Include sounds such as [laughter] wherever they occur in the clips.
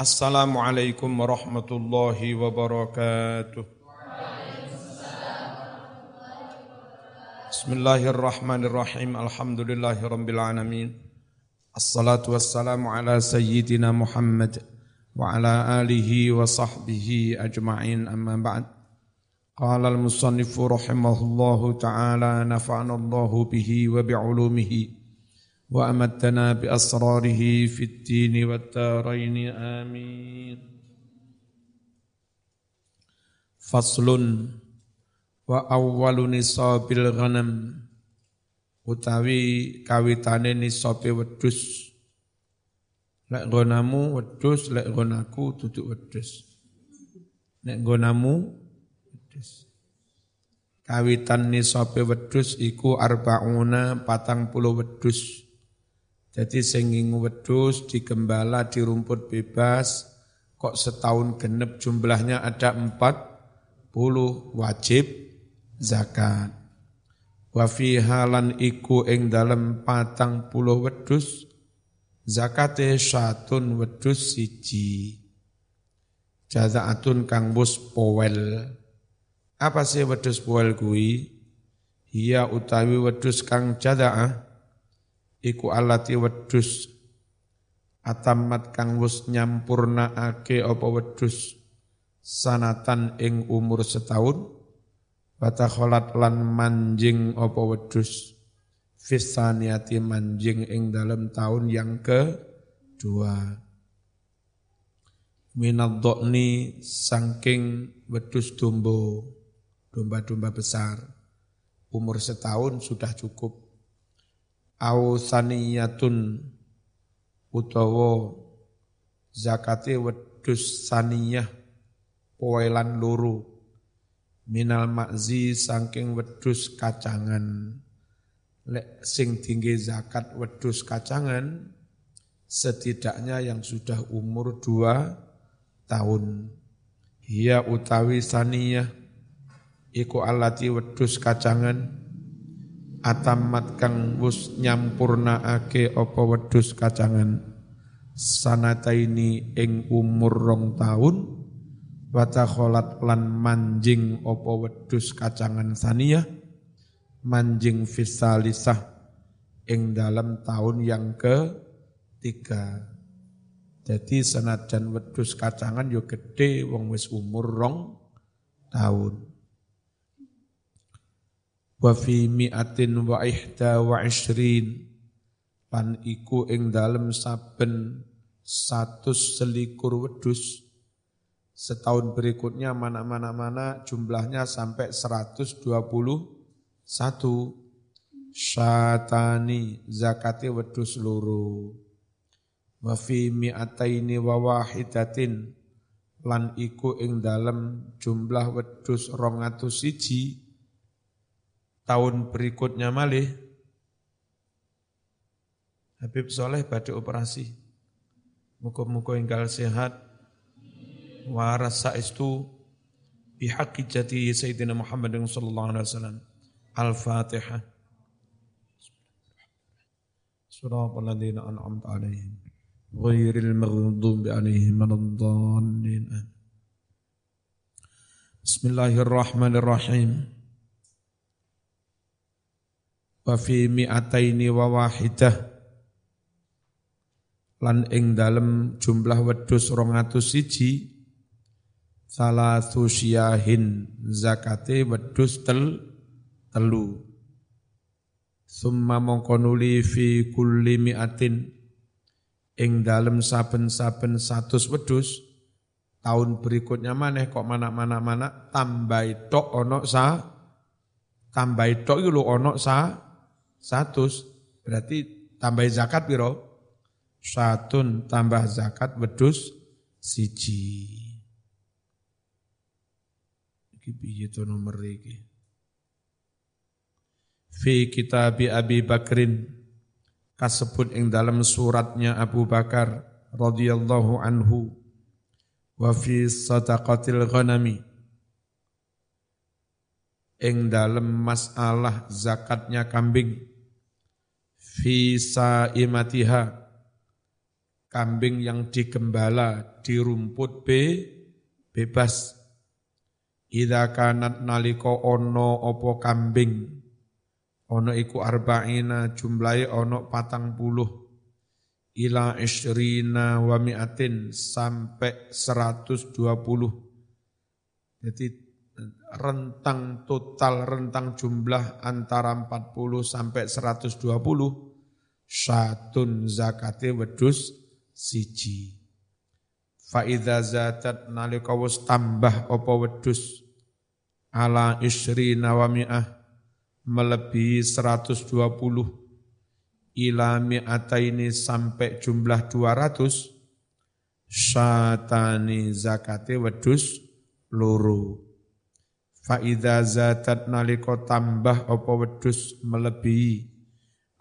السلام عليكم ورحمة الله وبركاته. بسم الله الرحمن الرحيم. الحمد لله رب العالمين. الصلاة والسلام على سيدنا محمد وعلى آله وصحبه أجمعين. أما بعد قال المصنف رحمه الله تعالى نفعنا الله به وبعلومه. وأمتنا بأسراره في الدين والدارين آمين فصل وأول نصاب الغنم utawi kawitane nisabe wedhus lek gonamu wedhus lek gonaku duduk wedhus nek gonamu wedhus kawitan nisabe wedhus iku arbauna patang puluh wedhus jadi singing wedus digembala di rumput bebas, kok setahun genep jumlahnya ada empat puluh wajib zakat. Wa fi halan iku ing dalem patang puluh wedus, zakate syatun wedus siji. Jazaatun kang bus powel. Apa sih wedus powel kui? Ia utawi wedus kang jadaah iku alati wedus atamat kang wus nyampurnaake apa wedus sanatan ing umur setahun. Batakholat lan manjing apa wedus fisaniati manjing ing dalam tahun yang ke dua minad dokni sangking wedus dombo domba-domba besar. Umur setahun sudah cukup au saniyatun utawa zakate wedus saniyah poelan luru minal makzi saking wedus kacangan. Lek sing tinggi zakat wedus kacangan setidaknya yang sudah umur dua tahun. Ia utawi saniyah iku alati wedus kacangan atamat kang wus nyampurnaake apa wedhus kacangan? Sanataini ing umur rong taun watakholat lan manjing apa wedhus kacangan saniyah? Manjing fisalisah ing dalam tahun yang ke tiga. Jadi senajan wedhus kacangan yo gede wong wis umur rong tahun wa fi mi'atin wa ihda wa ishrin. Pan iku ing dalem saben satu selikur wedus setahun berikutnya mana-mana-mana jumlahnya sampai 121 syatani zakati wedus luru wa fi mi'ataini wa wahidatin. Lan iku ing dalem jumlah wedus rong siji tahun berikutnya malih Habib Soleh pada operasi. Muka-muka inggal sehat. Waras itu bihaqi jati Sayyidina Muhammad sallallahu alaihi wasallam. Al-Fatihah. Surah al-ladina an'amta alaihim. Ghairil maghdubi alaihim waladdallin. Bismillahirrahmanirrahim wa fi mi'ataini wa wahidah. Lan ing dalem jumlah wedhus 200 siji salatu syahin zakate wedhus tel telu. Summa mongkonuli fi kulli mi'atin ing dalem saben-saben satus wedhus tahun berikutnya maneh kok mana-mana-mana tambah tok ono sa tambah tok iku lho ono sa satu berarti tambah zakat piro? Satun tambah zakat wedus siji. Iki piye to nomor iki? Fi kitab Abi Bakrin kasebut ing dalam suratnya Abu Bakar radhiyallahu anhu wa fi sadaqatil ghanami ing dalam masalah zakatnya kambing. Fi saimatiha. Kambing yang digembala di rumput B bebas. Ida kanat naliko ono opo kambing? Ono iku arba'ina jumlahi ono patang puluh. Ila isrina wa mi'atin sampai 120 jadi rentang total rentang jumlah antara 40 sampai 120 satun zakate wedus siji. Fa idza zatat nalika wis tambah apa wedus ala isri nawami'ah melebihi 120 ila mi'ataini sampai jumlah 200 syatani zakate wedus loro Fa'idha zatat naliko tambah apa wedus melebihi.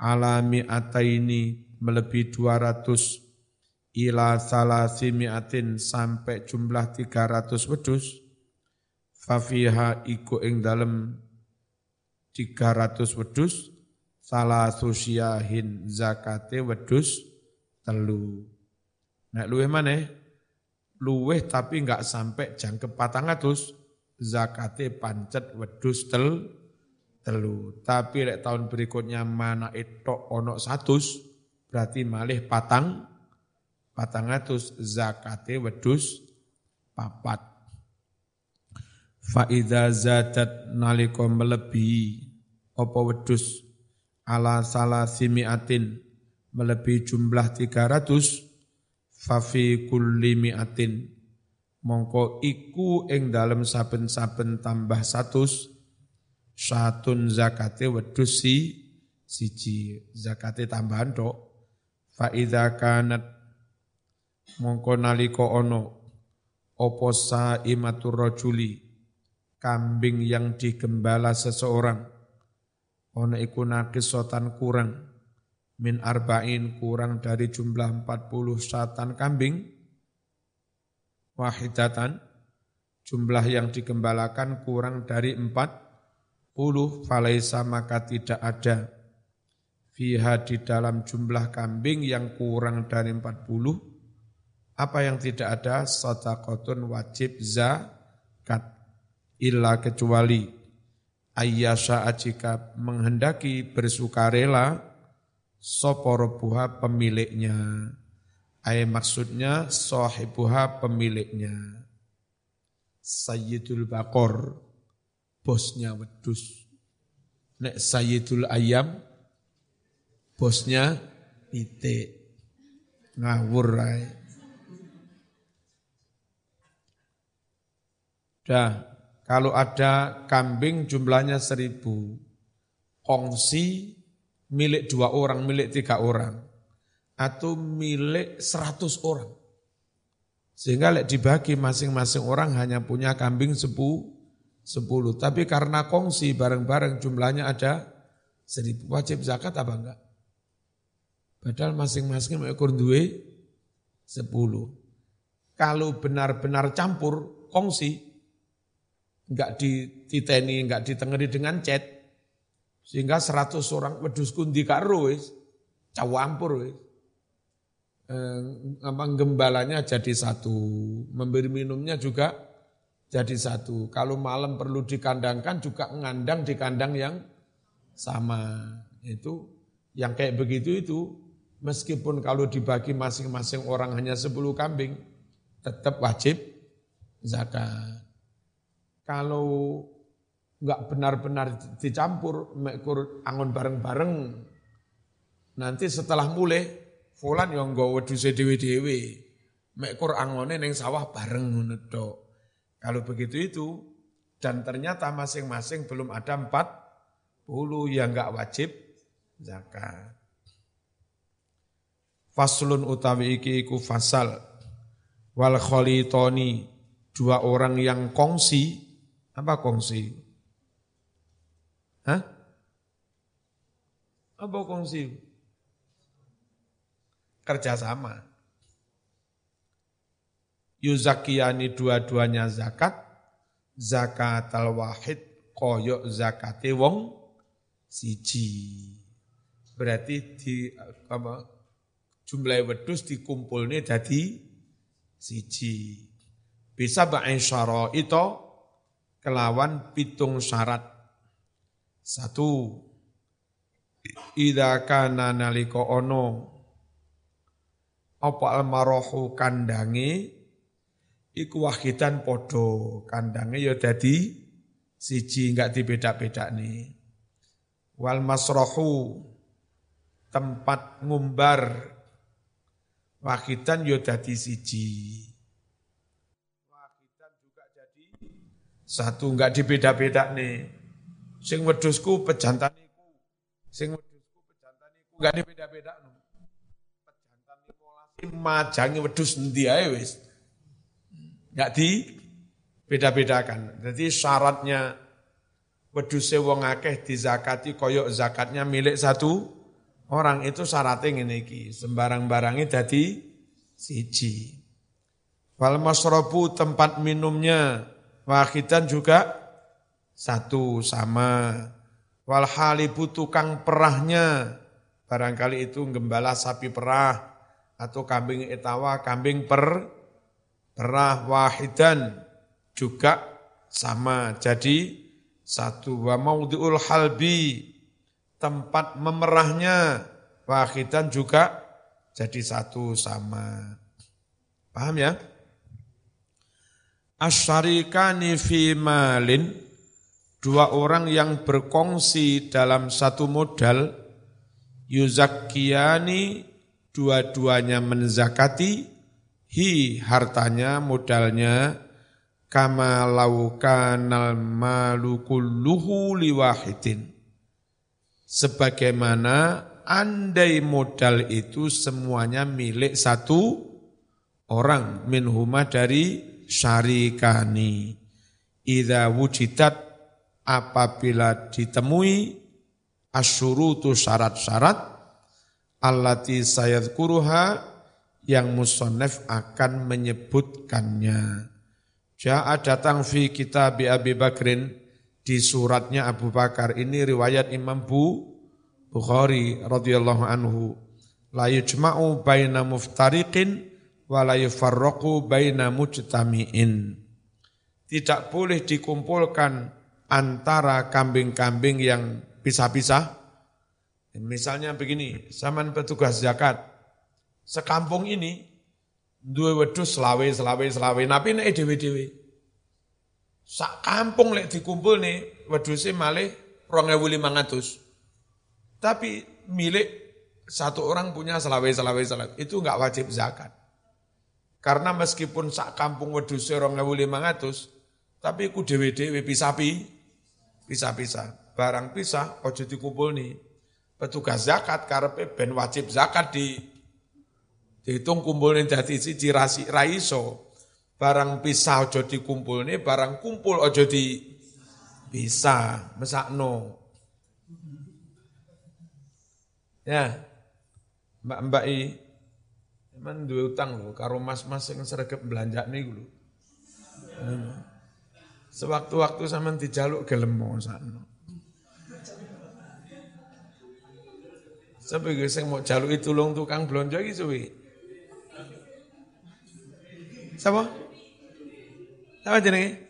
Alami ataini melebihi 200 ila salasi mi'atin sampai jumlah 300 wedus fafiha iku ing dalem 300 wedus salah susyahin zakate wedus telu. Nek luweh mana luweh tapi enggak sampai jangkep patang atus zakate pancet wedus tel telu. Tapi lek tahun berikutnya mana itu ono satus berarti malih patang patang atus zakate wedus papat. Faida zadat naliko melebihi opo wedus ala salah simiatin melebihi jumlah 300 fafi kulli miatin mongko iku ing dalem saben-saben tambah satus satun zakate wedus si siji zakate tambahan tok fa kanat mongko nalika ana apa saimatur rajuli kambing yang digembala seseorang ana iku naqisotan kurang min arba'in kurang dari jumlah 40 satan kambing wahidatan, jumlah yang digembalakan kurang dari empat puluh, falaisa maka tidak ada. Fiha di dalam jumlah kambing yang kurang dari empat puluh, apa yang tidak ada? Sotakotun wajib zakat. Illa kecuali ayyasa jika menghendaki bersukarela soporobuha pemiliknya Ay maksudnya sahibuha pemiliknya. Sayyidul Bakor, bosnya wedus. Nek Sayyidul Ayam, bosnya pitik. Ngawur ay. Dah, kalau ada kambing jumlahnya seribu, kongsi milik dua orang, milik tiga orang atau milik 100 orang. Sehingga lek dibagi masing-masing orang hanya punya kambing sepu, 10. Tapi karena kongsi bareng-bareng jumlahnya ada seribu. Wajib zakat apa enggak? Padahal masing-masing ekor duwe 10. Kalau benar-benar campur kongsi, enggak dititeni, enggak ditengeri dengan cet, sehingga 100 orang wedus kundi karo wis, cawampur wis apa, gembalanya jadi satu, memberi minumnya juga jadi satu. Kalau malam perlu dikandangkan juga ngandang di kandang yang sama. Itu yang kayak begitu itu meskipun kalau dibagi masing-masing orang hanya 10 kambing tetap wajib zakat. Kalau nggak benar-benar dicampur, mekur angon bareng-bareng, nanti setelah mulai Fulan yang nggawa wedhuse dhewe-dhewe. Mek angone ning sawah bareng ngono Kalau begitu itu dan ternyata masing-masing belum ada empat puluh yang enggak wajib zakat. Faslun utawi iki iku fasal wal kholitoni dua orang yang kongsi apa kongsi? Hah? Apa kongsi? Kerjasama. Yuzakiyani dua-duanya zakat, zakat al-wahid koyok zakate wong siji. Berarti di apa, jumlah wedus dikumpulnya jadi siji. Bisa bae itu kelawan pitung syarat. Satu, Ida kana naliko ono apa almarohu kandangi iku wahidan podo kandangi ya dadi siji enggak dibeda-beda nih. Wal masrohu tempat ngumbar wahidan ya dadi siji. Wahidan juga jadi satu enggak dibeda-beda nih. Sing wedusku pejantan iku. Sing wedusku pejantan iku enggak dibeda-beda majangi wedus endi ae wis. Enggak di beda-bedakan. Jadi syaratnya weduse wong akeh dizakati koyok zakatnya milik satu Orang itu syaratnya ngene iki, sembarang barangnya dadi siji. Wal masrobu tempat minumnya wahidan juga satu sama. Wal halibu tukang perahnya barangkali itu gembala sapi perah atau kambing etawa, kambing per perah wahidan juga sama. Jadi satu wa maudhi'ul halbi tempat memerahnya wahidan juga jadi satu sama. Paham ya? Asyarikani fi malin dua orang yang berkongsi dalam satu modal yuzakkiyani dua-duanya menzakati hi hartanya modalnya kama laukanal malu kulluhu liwahidin. Sebagaimana andai modal itu semuanya milik satu orang minhuma dari syarikani. Idza wujidat apabila ditemui asyurutu syarat-syarat allati sayadkuruha yang musonef akan menyebutkannya. Ja'a datang fi kitab Abi Bakrin di suratnya Abu Bakar. Ini riwayat Imam Bu Bukhari radhiyallahu anhu. La yujma'u baina muftariqin wa la yufarraqu baina mujtami'in. Tidak boleh dikumpulkan antara kambing-kambing yang pisah-pisah misalnya begini zaman petugas zakat sekampung ini dua wedus selawe selawe selawe napi nek dhewe-dhewe Sak kampung lek dikumpul nih, weduse malih 2500. Tapi milik satu orang punya selawe selawe selawe itu enggak wajib zakat. Karena meskipun sak kampung weduse 2500, tapi ku dewe-dewe pisah-pi, pisah-pisah. Barang pisah ojo dikumpul nih. Petugas zakat karepe ben wajib zakat di dihitung kumpulnya dadi siji rasi raiso barang pisah ojo dikumpul nih, barang kumpul ojo di bisa, mesakno. Ya, Mbak Mbak I, emang dua utang loh, karo mas-mas yang sergap belanja nih dulu. Sewaktu-waktu sama dijaluk gelem mau sakno. Sampai gue mau jaluk itu long tukang belanja gitu, Siapa? Apa jenenge?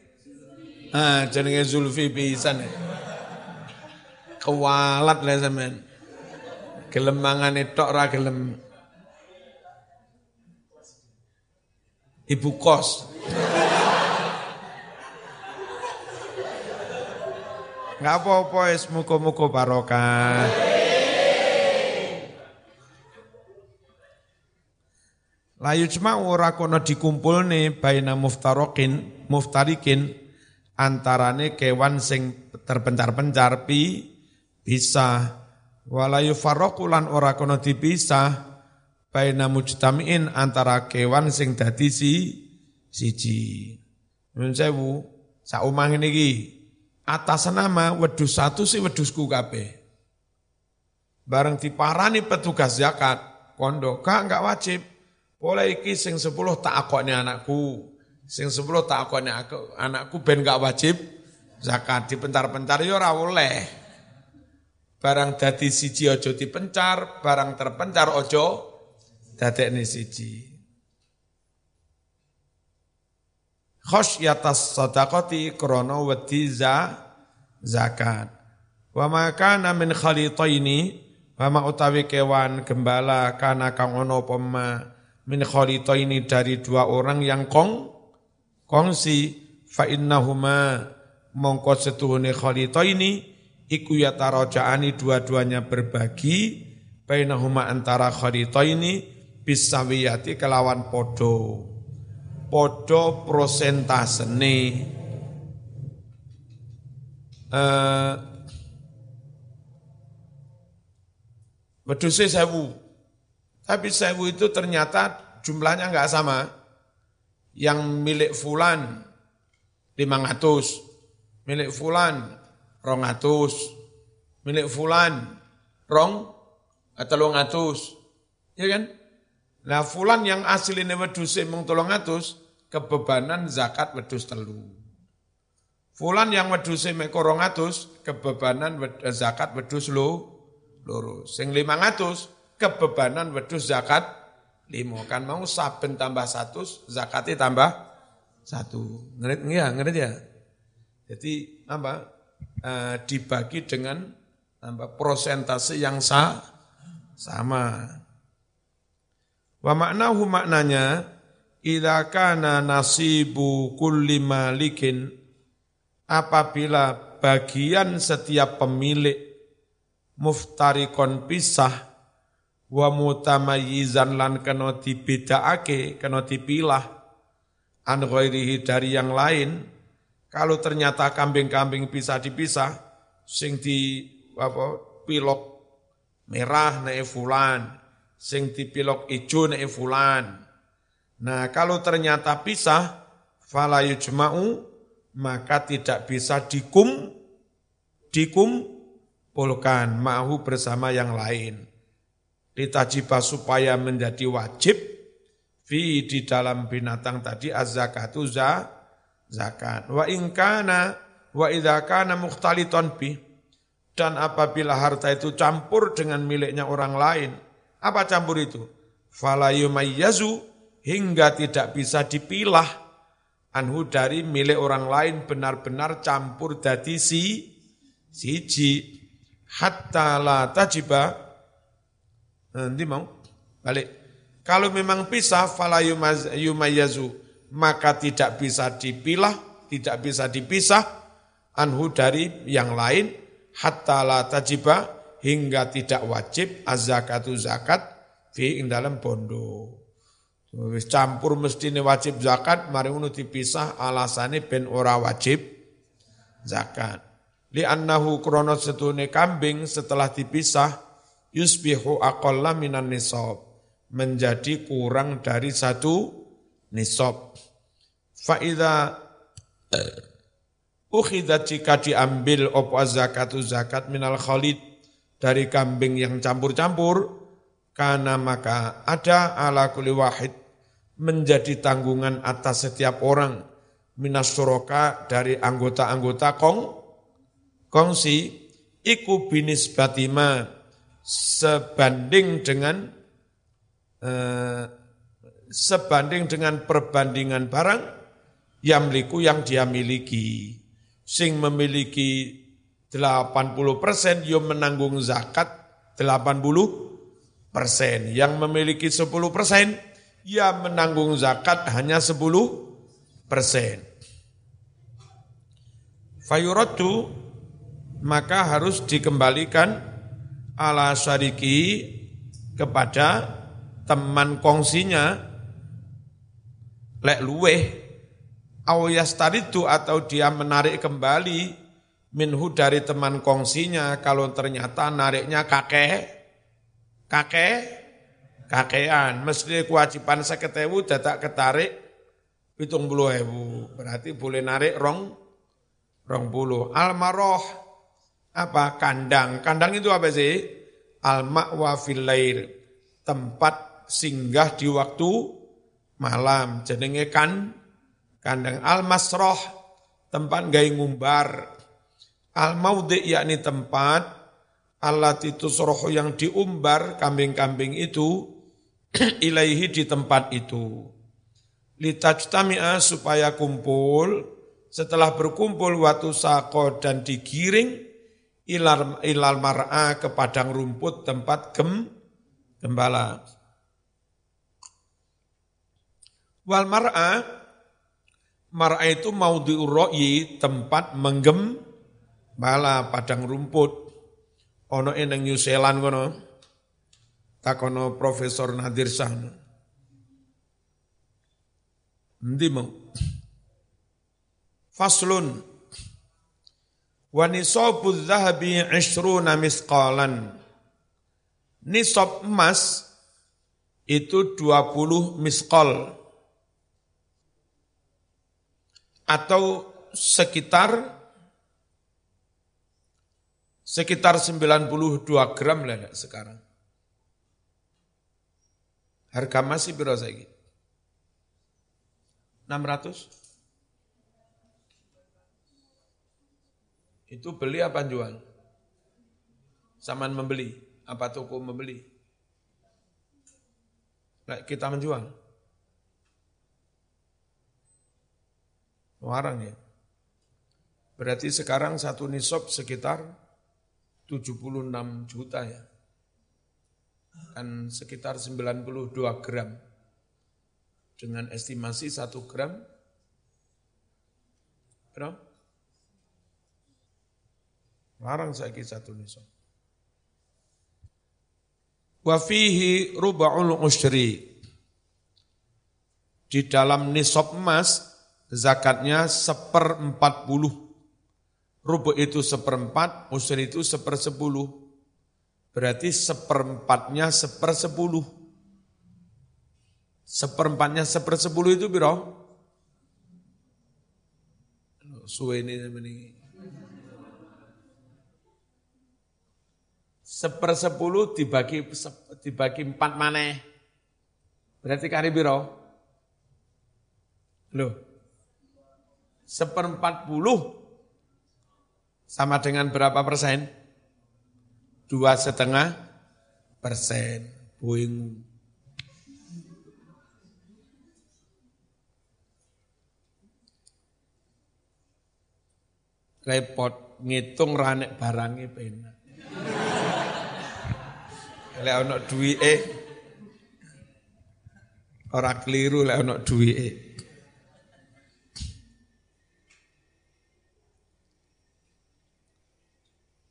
Ah, jenenge Zulfi pisan. Kewalat lah sampean. Gelem mangane tok ra gelem. Ibu kos. Enggak apa-apa, muka-muka barokah. Layu cuma ora kono nih baina muftarokin, muftarikin antarane kewan sing terpencar-pencar pi bisa walayu farokulan ora kono dipisah baina mujtamiin antara kewan sing dadi si siji. Nun sewu saumah ini ki atas nama wedus satu si wedusku kabeh. Bareng diparani petugas zakat, kondo kak enggak wajib boleh iki sing sepuluh tak akokne anakku. Sing sepuluh tak akokne aku, anakku ben gak wajib zakat dipentar-pentar ya ora oleh. Barang dadi siji ojo dipencar, barang terpencar ojo dadekne siji khosyatas sadaqati krana wedi zakat wa makana min khalitaini wa ma utawi kewan gembala kana kang ono pema min khalitaini dari dua orang yang kong kongsi fa innahuma mongko setuhune khalitaini iku ya tarajaani dua-duanya berbagi bainahuma antara kharitaini bisawiyati kelawan podo. Podo prosentasene. Eh wedhuse sewu tapi sewu itu ternyata jumlahnya enggak sama yang milik fulan 500 milik fulan rong atus, milik fulan, rong telung atus, ya kan? Nah fulan yang asli ini wedus mung telung atus, kebebanan zakat wedus telu. Fulan yang wedus mek rong atus, kebebanan zakat wedus lo, loro. Sing lima atus, kebebanan wedus zakat limo. Kan mau saben tambah satu, zakatnya tambah satu. Ngerti ya, ngerti ya? Jadi apa? uh, dibagi dengan apa, prosentase yang sa, sama. Wa maknahu maknanya idza kana nasibu kulli malikin apabila bagian setiap pemilik muftarikon pisah wa mutamayyizan lan kena dibedaake kena dipilah an ghairihi dari yang lain kalau ternyata kambing-kambing bisa dipisah, sing di apa, pilok merah naik fulan, sing di pilok hijau naik fulan. Nah kalau ternyata pisah, fala yujma'u, maka tidak bisa dikum, dikum polkan ma'hu bersama yang lain. Ditajibah supaya menjadi wajib, fi di dalam binatang tadi az-zakatu zakat. Wa ingkana wa idza kana mukhtaliton bi dan apabila harta itu campur dengan miliknya orang lain, apa campur itu? Fala yumayyazu hingga tidak bisa dipilah anhu dari milik orang lain benar-benar campur dadi si siji hatta la tajiba nanti mau balik kalau memang pisah fala yumayyazu maka tidak bisa dipilah, tidak bisa dipisah anhu dari yang lain hatta la tajiba hingga tidak wajib az-zakatu zakat fi ing dalam bondo. Campur mesti ini wajib zakat, mari ngono dipisah alasane ben ora wajib zakat. Li annahu krono setune kambing setelah dipisah yusbihu aqalla minan nisab menjadi kurang dari satu nisab. Fa'idha ukhidat jika diambil opo zakatu zakat minal khalid dari kambing yang campur-campur, karena maka ada ala kuli wahid menjadi tanggungan atas setiap orang minas suroka dari anggota-anggota kong kongsi iku binis batima sebanding dengan eh, sebanding dengan perbandingan barang yamliku yang dia miliki. Sing memiliki 80 persen, yo menanggung zakat 80 persen. Yang memiliki 10 persen, ya menanggung zakat hanya 10 persen. Fayuratu maka harus dikembalikan ala syariki kepada teman kongsinya lek luweh taritu atau dia menarik kembali minhu dari teman kongsinya kalau ternyata nariknya kakek, kakek, kakean. Mesti kewajiban seketewu dadak ketarik pitung puluh ewu. Berarti boleh narik rong, rong puluh. Almaroh, apa kandang. Kandang itu apa sih? Al-ma'wa filair. Tempat singgah di waktu malam. Jenenge kan kandang al-masroh tempat gay ngumbar al-maudi yakni tempat alat itu soroh yang diumbar kambing-kambing itu [clears throat] ilaihi di tempat itu. Litajtami'a supaya kumpul, setelah berkumpul waktu sako dan digiring, ilal, ilal mar'a ke padang rumput tempat gem, gembala. Wal mar'a, mar'a itu mau diuroi tempat menggem, bala padang rumput. Ono eneng New Zealand kono, takono Profesor Nadir Sahnu. Ndi mau? Faslun. Wa nisabu dhahabi ishruna misqalan. Nisab emas itu 20 misqal. Atau sekitar sekitar 92 gram lah sekarang. Harga masih berapa lagi? 600? Itu beli apa jual? Saman membeli, apa toko membeli? Nah, kita menjual. Warang ya. Berarti sekarang satu nisab sekitar 76 juta ya. Dan sekitar 92 gram dengan estimasi satu gram berapa? Larang saya satu nisab. Wafihi ruba'ul ushri. Di dalam nisab emas, zakatnya seperempat puluh. Rubu itu seperempat, usri itu sepersepuluh. Berarti seperempatnya sepersepuluh. Seperempatnya sepersepuluh itu biro? Suwe ini ini. Sepersepuluh dibagi dibagi empat mana? Berarti kali biro? Loh. Seperempat puluh sama dengan berapa persen? Dua setengah persen. Boeing repot ngitung ranek barangnya penak. Lek ana duwike ora keliru lek ana duwike.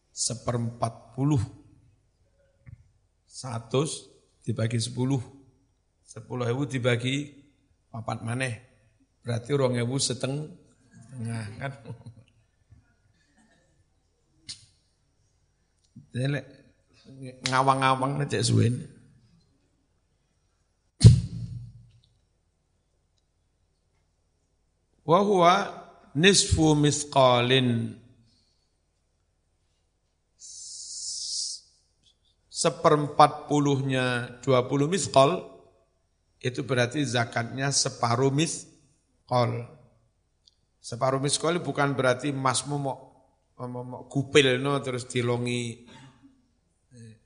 Seperempat puluh. Satu dibagi sepuluh. Sepuluh ewu dibagi papat maneh. Berarti rong ewu setengah kan. Ngawang-ngawang aja suwen. Wa huwa nisfu misqalin seperempat puluhnya dua puluh misqal itu berarti zakatnya separuh misqal. Separuh misqal bukan berarti masmu mau, mau kupil no terus dilongi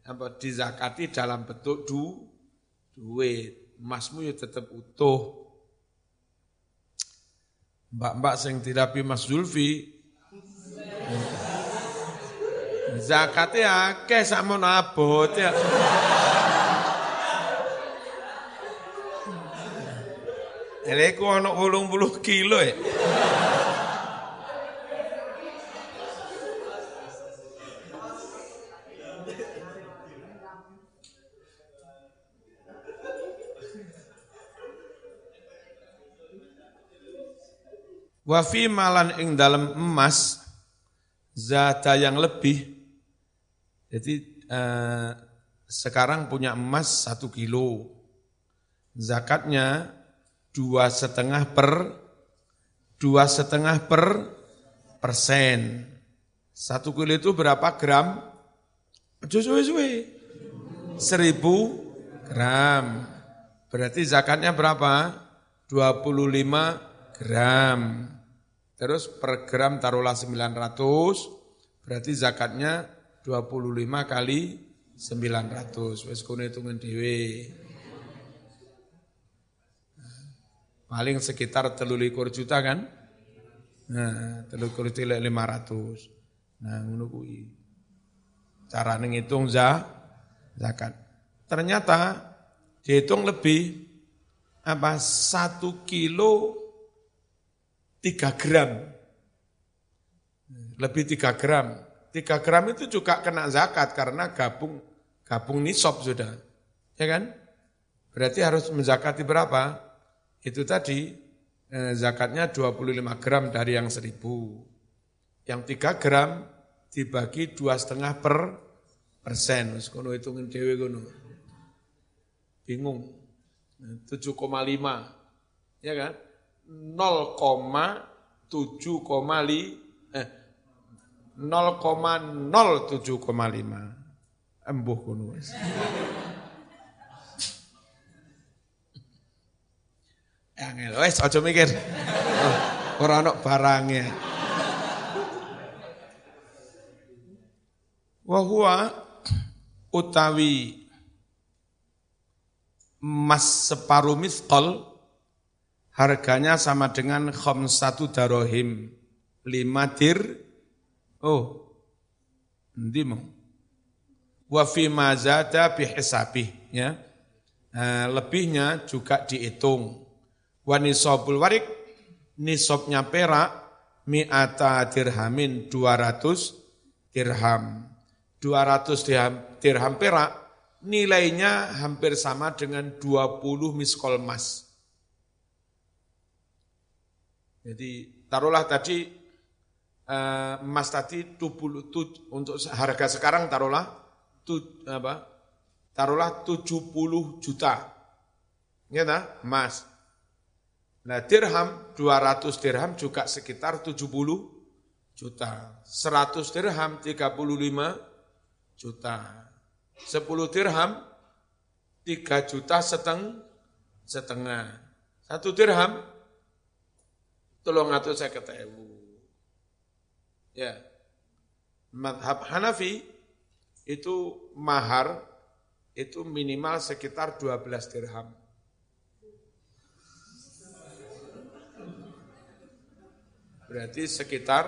apa dizakati dalam bentuk du duit. Emasmu ya tetap utuh. Mbak-mbak sing dirapi Mas Zulfi. Zakatnya akeh sama abot ya. Ini ku ana 80 kilo ya. Wafi malan ing dalam emas zata yang lebih. Jadi eh, sekarang punya emas satu kilo. Zakatnya dua setengah per dua setengah per persen. Satu kilo itu berapa gram? Suwe-suwe. Seribu gram. Berarti zakatnya berapa? 25 gram. Terus per gram taruhlah 900, berarti zakatnya 25 kali 900. Wes kono hitungan dhewe. Paling sekitar telulikur juta kan? Nah, telulikur juta lima ratus. Nah, ngono kuwi. Cara ngitung za, zakat. Ternyata dihitung lebih apa satu kilo tiga gram. Lebih tiga gram. Tiga gram itu juga kena zakat karena gabung gabung nisab sudah. Ya kan? Berarti harus menzakati berapa? Itu tadi eh, zakatnya 25 gram dari yang seribu. Yang 3 gram dibagi dua setengah per persen. Wis kono hitungin dewe kono. Bingung. 7,5. Ya kan? 0,7,5 eh 0,075. Embuh kono wis. Angel, wes aja mikir. Oh, ora ono barangnya. Wa huwa utawi emas separuh miskol harganya sama dengan satu darohim. Lima dir. Oh nanti mau? Wa fi mazada bihisabih ya. Nah, lebihnya juga dihitung. Wa nisobul warik, nisobnya perak, mi'ata dirhamin 200 dirham. 200 dirham, dirham perak, nilainya hampir sama dengan 20 miskol emas. Jadi taruhlah tadi eh, emas tadi 70 untuk harga sekarang taruhlah apa? Taruhlah 70 juta. Ya emas. Nah dirham, 200 dirham juga sekitar 70 juta. 100 dirham 35 juta. 10 dirham 3 juta seteng, setengah. Satu dirham tolong atau saya ketemu. Ya. Madhab Hanafi itu mahar itu minimal sekitar 12 dirham. Berarti sekitar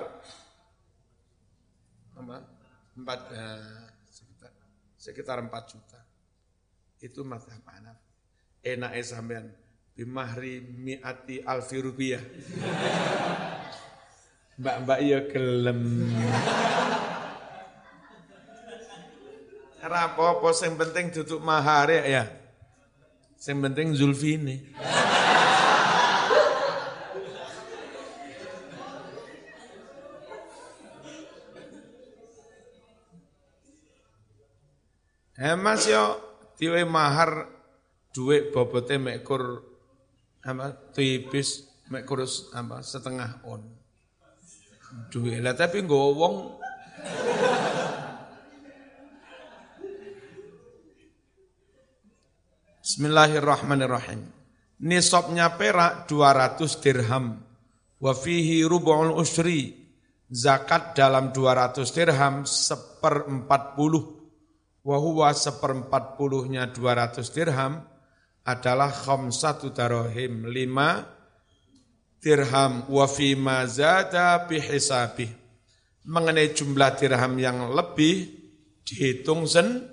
empat eh, sekitar sekitar empat juta. Itu mazhab Hanaf. Enake sampean bimahri miati alfi rupiah. Mbak-mbak ya gelem. Apa-apa sing penting duduk mahar ya. ya. Sing penting Zulfi ini. Eh Mas yo diwe mahar duit bobote mek kur apa tipis mek kurus apa setengah on. Duit lah tapi nggo wong Bismillahirrahmanirrahim. Nisabnya perak 200 dirham. Wa fihi rubu'ul usri. Zakat dalam 200 dirham seperempat puluh Wahuwa seperempat puluhnya dua ratus dirham adalah satu darohim lima dirham wafi mazada bihisabih. Mengenai jumlah dirham yang lebih dihitung sen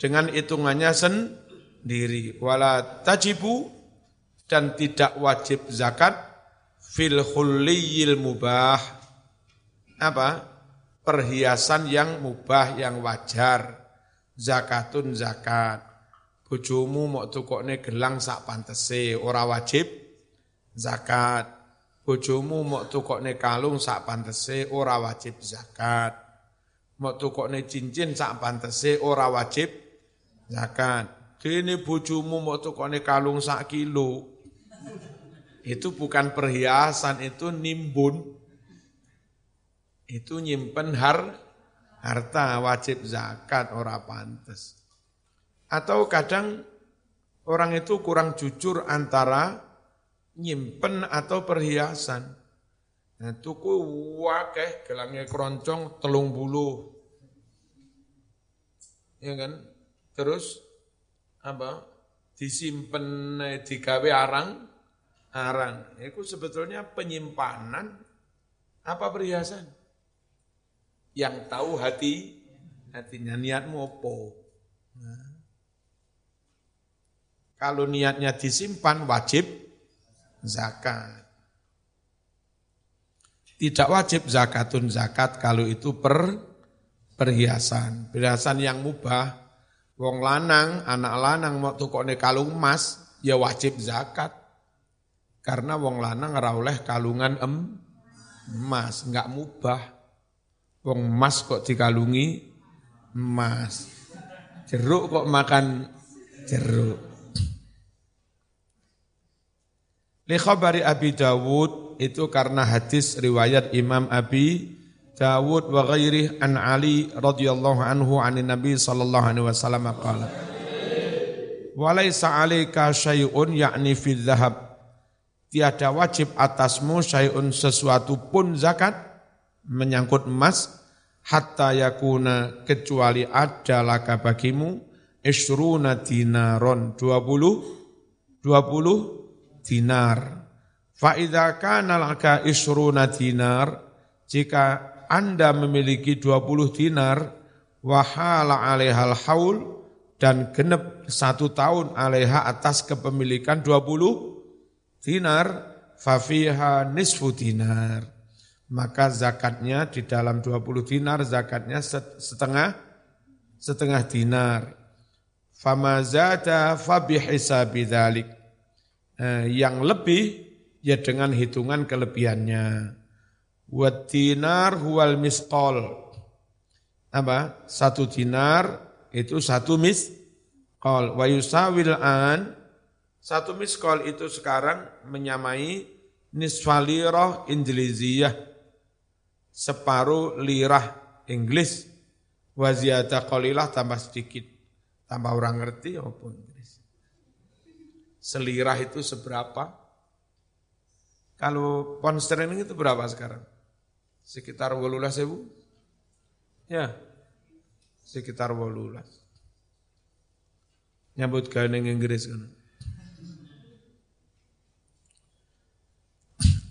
dengan hitungannya sendiri. Wala tajibu dan tidak wajib zakat fil khuliyil mubah. Apa? Perhiasan yang mubah, yang wajar zakatun zakat. Bojomu mau tukokne gelang sak pantese ora wajib zakat. Bojomu mau tukokne kalung sak pantese ora wajib zakat. Mau tukokne cincin sak pantese ora wajib zakat. Dene bojomu mau tukokne kalung sak kilo. Itu bukan perhiasan, itu nimbun. Itu nyimpen har harta wajib zakat ora pantes. Atau kadang orang itu kurang jujur antara nyimpen atau perhiasan. Nah, tuku wakeh gelangnya keroncong telung bulu. Ya kan? Terus apa? Disimpen digawe arang arang. Itu sebetulnya penyimpanan apa perhiasan? Yang tahu hati hatinya niatmu apa. Nah. Kalau niatnya disimpan wajib zakat. Tidak wajib zakatun zakat kalau itu per perhiasan. Perhiasan yang mubah. Wong lanang, anak lanang mau tukokne kalung emas, ya wajib zakat. Karena wong lanang ora kalungan em, emas, enggak mubah. Wong emas kok dikalungi emas. Jeruk kok makan jeruk. Li Abi Dawud itu karena hadis riwayat Imam Abi Dawud wa ghairih an Ali radhiyallahu anhu an Nabi sallallahu alaihi wasallam qala Walaysa 'alaika syai'un yakni fi dhahab. Tiada wajib atasmu syai'un sesuatu pun zakat menyangkut emas hatta yakuna kecuali ada laka bagimu isruna dinaron 20 20 dinar fa idza kana isruna dinar jika anda memiliki 20 dinar, wahala alaihal haul, dan genep satu tahun alaiha atas kepemilikan 20 dinar, fafiha nisfu dinar. Maka zakatnya di dalam 20 dinar, zakatnya setengah setengah dinar. Fama zada fabihisabi dhalik. Eh, yang lebih ya dengan hitungan kelebihannya. Wat dinar huwal misqal. Apa? Satu dinar itu satu misqal. Wa yusawil an. Satu misqal itu sekarang menyamai nisfalirah Injiliziyah. Separuh lirah Inggris. Wa qalilah tambah sedikit. Tambah orang ngerti apa Inggris. Selirah itu seberapa? Kalau pound sterling itu berapa sekarang? Sekitar wolulas ibu? Ya, sekitar wolulas. Nyambut yang Inggris kan.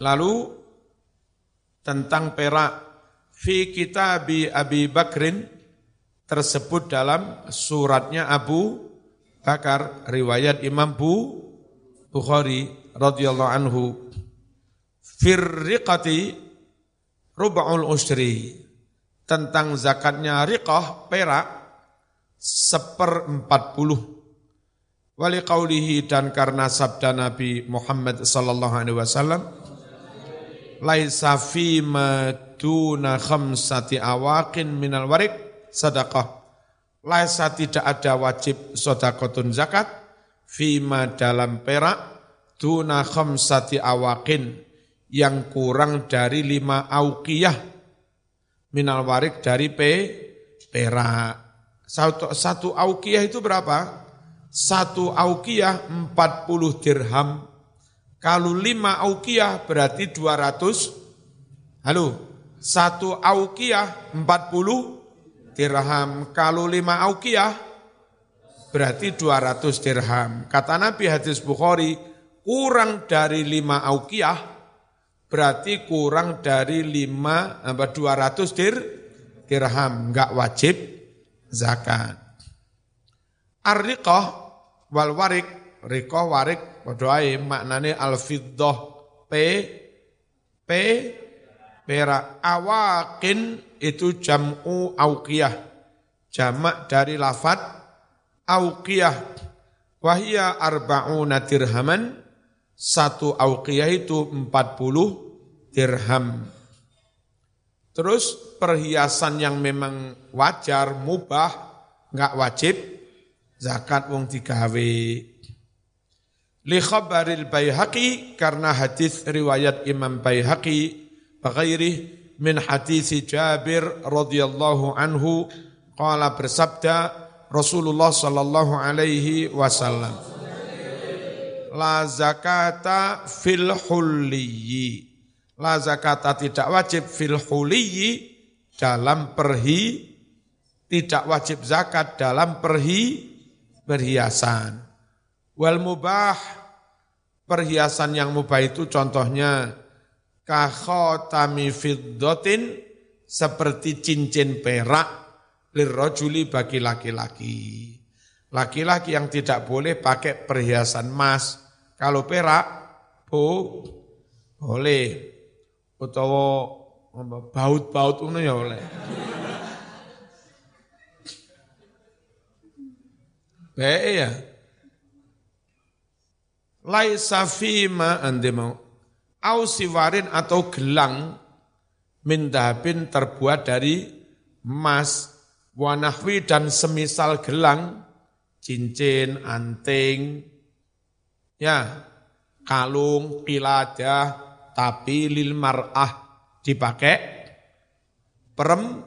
Lalu tentang perak fi kitabi Abi Bakrin tersebut dalam suratnya Abu Bakar riwayat Imam Bu Bukhari radhiyallahu anhu. Firriqati ruba'ul usri tentang zakatnya riqah perak seperempat puluh. Wali qawlihi dan karena sabda Nabi Muhammad sallallahu alaihi wasallam laisa fi maduna khamsati awaqin minal warik sadaqah laisa tidak ada wajib sodakotun zakat fima dalam perak tuna khamsati awaqin yang kurang dari lima aukiyah minal warik dari P, perak. Satu, satu aukiyah itu berapa? Satu aukiyah 40 dirham. Kalau lima aukiyah berarti 200. Halo, satu aukiyah 40 dirham. Kalau lima aukiyah berarti 200 dirham. Kata Nabi hadis Bukhari, kurang dari lima aukiyah berarti kurang dari lima apa dua ratus dir dirham enggak wajib zakat. Ar-riqah wal warik, riqah warik padha maknane al-fiddah p p perak awakin itu jam'u auqiyah jamak dari lafat auqiyah wahia arba'una dirhaman satu auqiyah itu 40 dirham. Terus perhiasan yang memang wajar, mubah, enggak wajib, zakat wong digawe. Li khabaril Baihaqi karena hadis riwayat Imam Baihaqi bagairih min hadis Jabir radhiyallahu anhu qala bersabda Rasulullah sallallahu alaihi wasallam la zakata fil hulliyi. La zakata tidak wajib fil hulliyi dalam perhi, tidak wajib zakat dalam perhi, perhiasan. Wal mubah, perhiasan yang mubah itu contohnya kakhotami fiddotin seperti cincin perak lirrojuli bagi laki-laki. Laki-laki yang tidak boleh pakai perhiasan emas. Kalau perak, bu, boleh. Utawa baut-baut itu ya boleh. Baik ya. Laisa fima ande. Au siwarin atau gelang mindabin terbuat dari emas, wanahwi dan semisal gelang, cincin, anting, ya, kalung, kiladah, tapi lil mar'ah dipakai perem,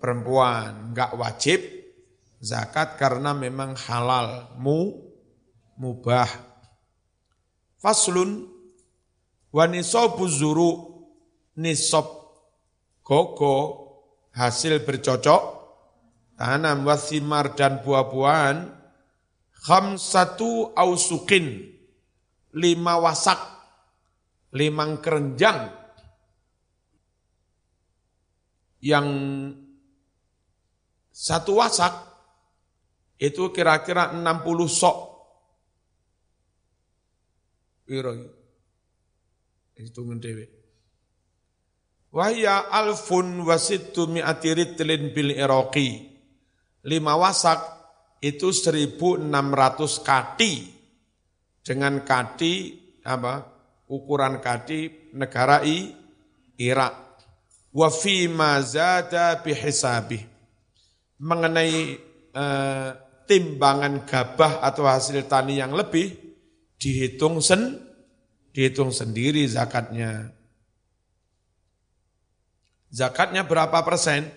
perempuan, enggak wajib zakat karena memang halal, mu, mubah. Faslun wa nisabu zuru nisab koko hasil bercocok tanam wasimar dan buah-buahan khamsatu ausukin lima wasak limang kerenjang yang satu wasak itu kira-kira 60 sok. Piro Hitungan dewe. Wahya alfun wasittu mi'ati ritlin bil iraqi. Lima wasak itu 1600 kati. Dengan kati apa? Ukuran kati negara I, Irak wa fi ma bihisabih mengenai eh, timbangan gabah atau hasil tani yang lebih dihitung sen dihitung sendiri zakatnya. Zakatnya berapa persen?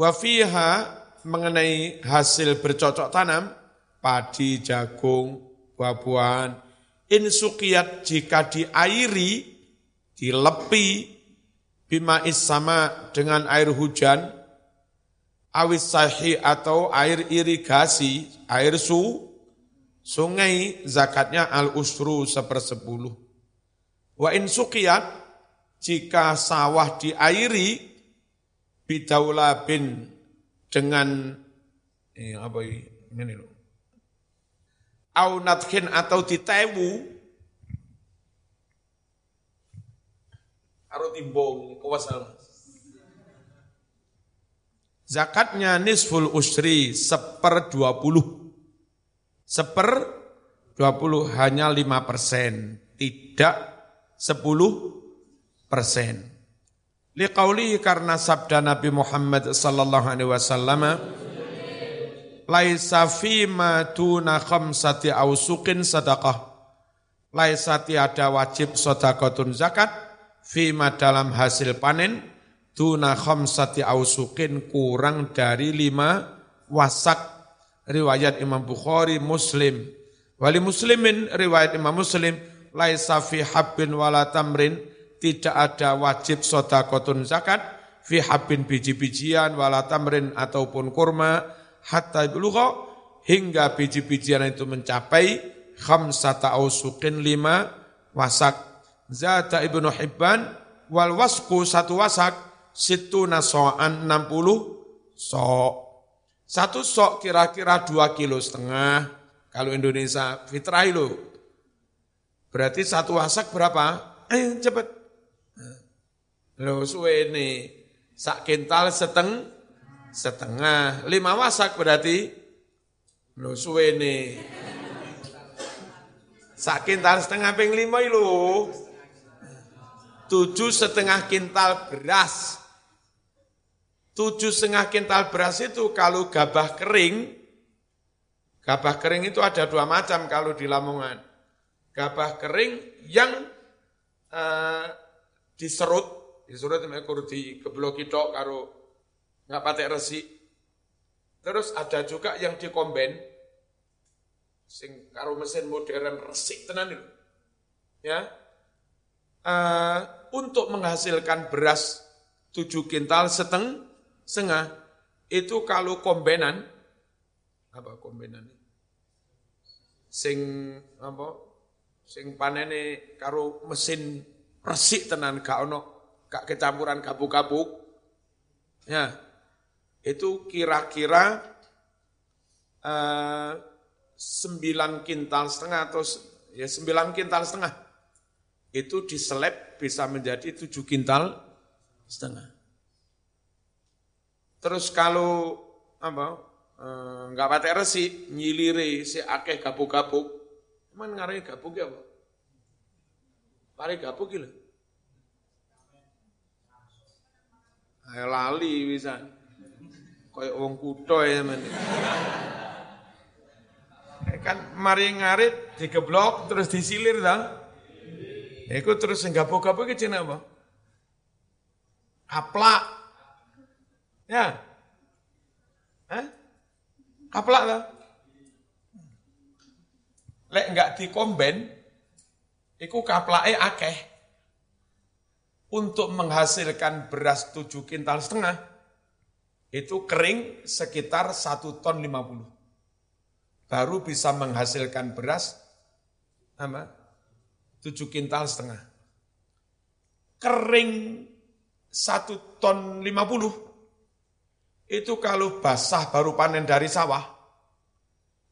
Wa fiha mengenai hasil bercocok tanam padi jagung buah-buahan. Insukiyat jika diairi dilepi bima sama dengan air hujan, awis sahi atau air irigasi, air su, sungai zakatnya al usru sepersepuluh. Wa in sukiyat, jika sawah diairi, bin dengan eh, apa ini loh. Au natkin atau ditewu, karo timbung kewasal. Zakatnya nisful usri seper dua puluh. Seper dua puluh hanya lima persen, tidak sepuluh persen. Liqauli karena sabda Nabi Muhammad sallallahu alaihi wasallam laisa ma tuna khamsati ausukin sadaqah. Laisa tiada wajib sedekahun zakat fima dalam hasil panen tuna khamsati ausukin kurang dari lima wasak riwayat Imam Bukhari Muslim wali muslimin riwayat Imam Muslim laisa fi habbin wala tamrin tidak ada wajib sodakotun zakat fi habbin biji-bijian wala tamrin ataupun kurma hatta bulugha hingga biji-bijian itu mencapai khamsata ausukin lima wasak Zata ibnu Hibban wal wasku satu wasak situ nasoan 60 sok. Satu sok kira-kira dua kilo setengah. Kalau Indonesia fitrah itu. Berarti satu wasak berapa? Ayo cepet. Lo suwe ini. Sak kintal seteng, setengah. Lima wasak berarti. Lo suwe ini. Sak kintal setengah ping lima lo tujuh setengah kintal beras. Tujuh setengah kintal beras itu kalau gabah kering, gabah kering itu ada dua macam kalau di Lamongan. Gabah kering yang uh, diserut, diserut itu di keblok itu karo nggak pakai resi. Terus ada juga yang dikomben, sing karo mesin modern resik tenan itu. Ya, uh, untuk menghasilkan beras tujuh kintal seteng setengah itu kalau kombenan apa kombenan sing apa Sing panene karo mesin resik tenan gak ono gak kecampuran kabuk-kabuk. Ya. Itu kira-kira uh, sembilan kintal setengah atau ya sembilan kintal setengah. Itu diseleb bisa menjadi tujuh kintal setengah. Terus kalau apa eh, pakai resi nyiliri si akeh gabuk-gabuk. Cuman ngarai gabuk ya apa? Pare gabuk gila. Ayo lali bisa. Kayak wong kutho ya men. Eh, kan mari ngarit digeblok terus disilir dah. Iku terus sing gabuk-gabuk iki apa? Kaplak. Ya. Eh? Kaplak lah. Lek enggak dikomben, iku kaplake akeh. Untuk menghasilkan beras tujuh kintal setengah, itu kering sekitar satu ton lima puluh. Baru bisa menghasilkan beras apa? tujuh kintal setengah. Kering satu ton lima puluh, itu kalau basah baru panen dari sawah,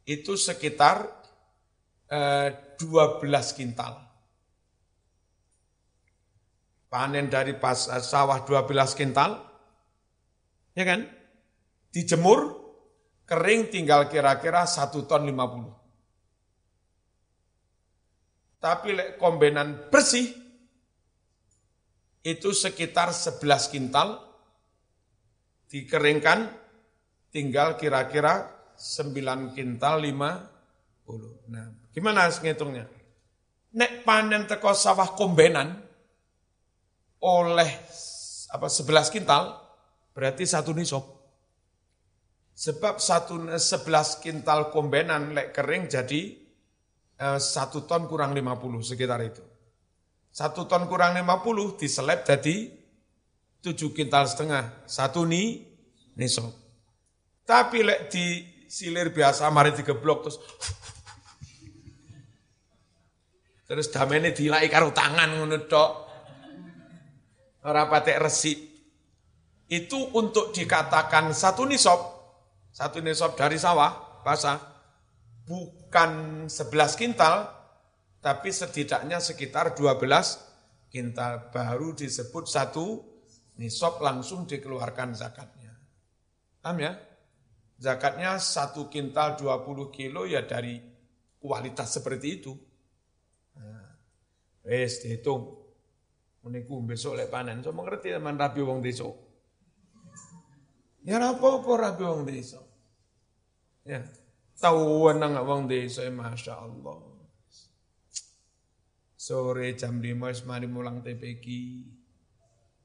itu sekitar 12 kintal. Panen dari pas, eh, sawah 12 kintal, ya kan? Dijemur, kering tinggal kira-kira 1 ton 50. Tapi kombenan bersih, itu sekitar 11 kintal, dikeringkan tinggal kira-kira 9 kintal 50. Nah, gimana ngitungnya? Nek panen teko sawah kombenan oleh apa 11 kintal berarti satu nisab. Sebab satu 11 kintal kombenan lek kering jadi eh, satu ton kurang 50 sekitar itu. Satu ton kurang 50 diseleb jadi tujuh kintal setengah, satu ni nisab. Tapi lek di silir biasa mari digeblok terus terus damene dilai karo tangan ngono tok. Ora patek resik. Itu untuk dikatakan satu nisab, satu nisab dari sawah basah bukan 11 kintal tapi setidaknya sekitar 12 kintal baru disebut satu nisab langsung dikeluarkan zakatnya. Paham ya? Zakatnya satu kintal 20 kilo ya dari kualitas seperti itu. Wes dihitung. Meniku besok lek panen. So mengerti teman rabi wong desa. Ya apa-apa rabi wong desa. Ya, tahu nang wong desa Masya Allah. Sore jam 5 mari mulang TPG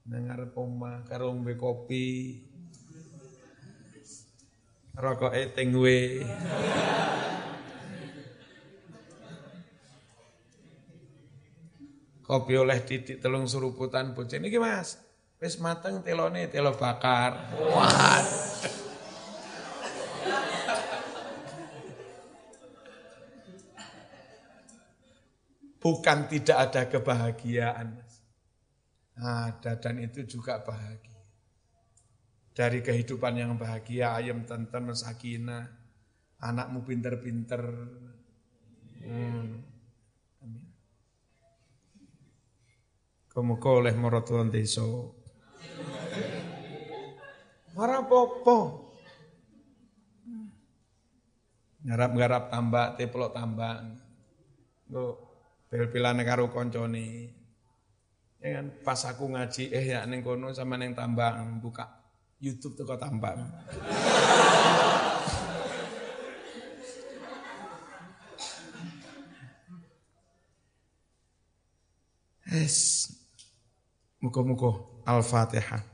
dengar poma ngombe kopi. Rokok eteng we. Kopi oleh titik telung suruputan bocah ini Mas. Wis mateng telone telo bakar. Wah. Bukan tidak ada kebahagiaan. Ada dan itu juga bahagia. Dari kehidupan yang bahagia, ayam tenten, sakinah, anakmu pinter-pinter. Hmm. Kemuka oleh maratuan desa. Marah popo. Ngarap-ngarap tambak, teplok tambak. Lo bel-belane karo koncone. Ya kan pas aku ngaji eh ya neng kono sama neng tambang buka YouTube tuh kok tambang. [laughs] Es muka-muka Al-Fatihah.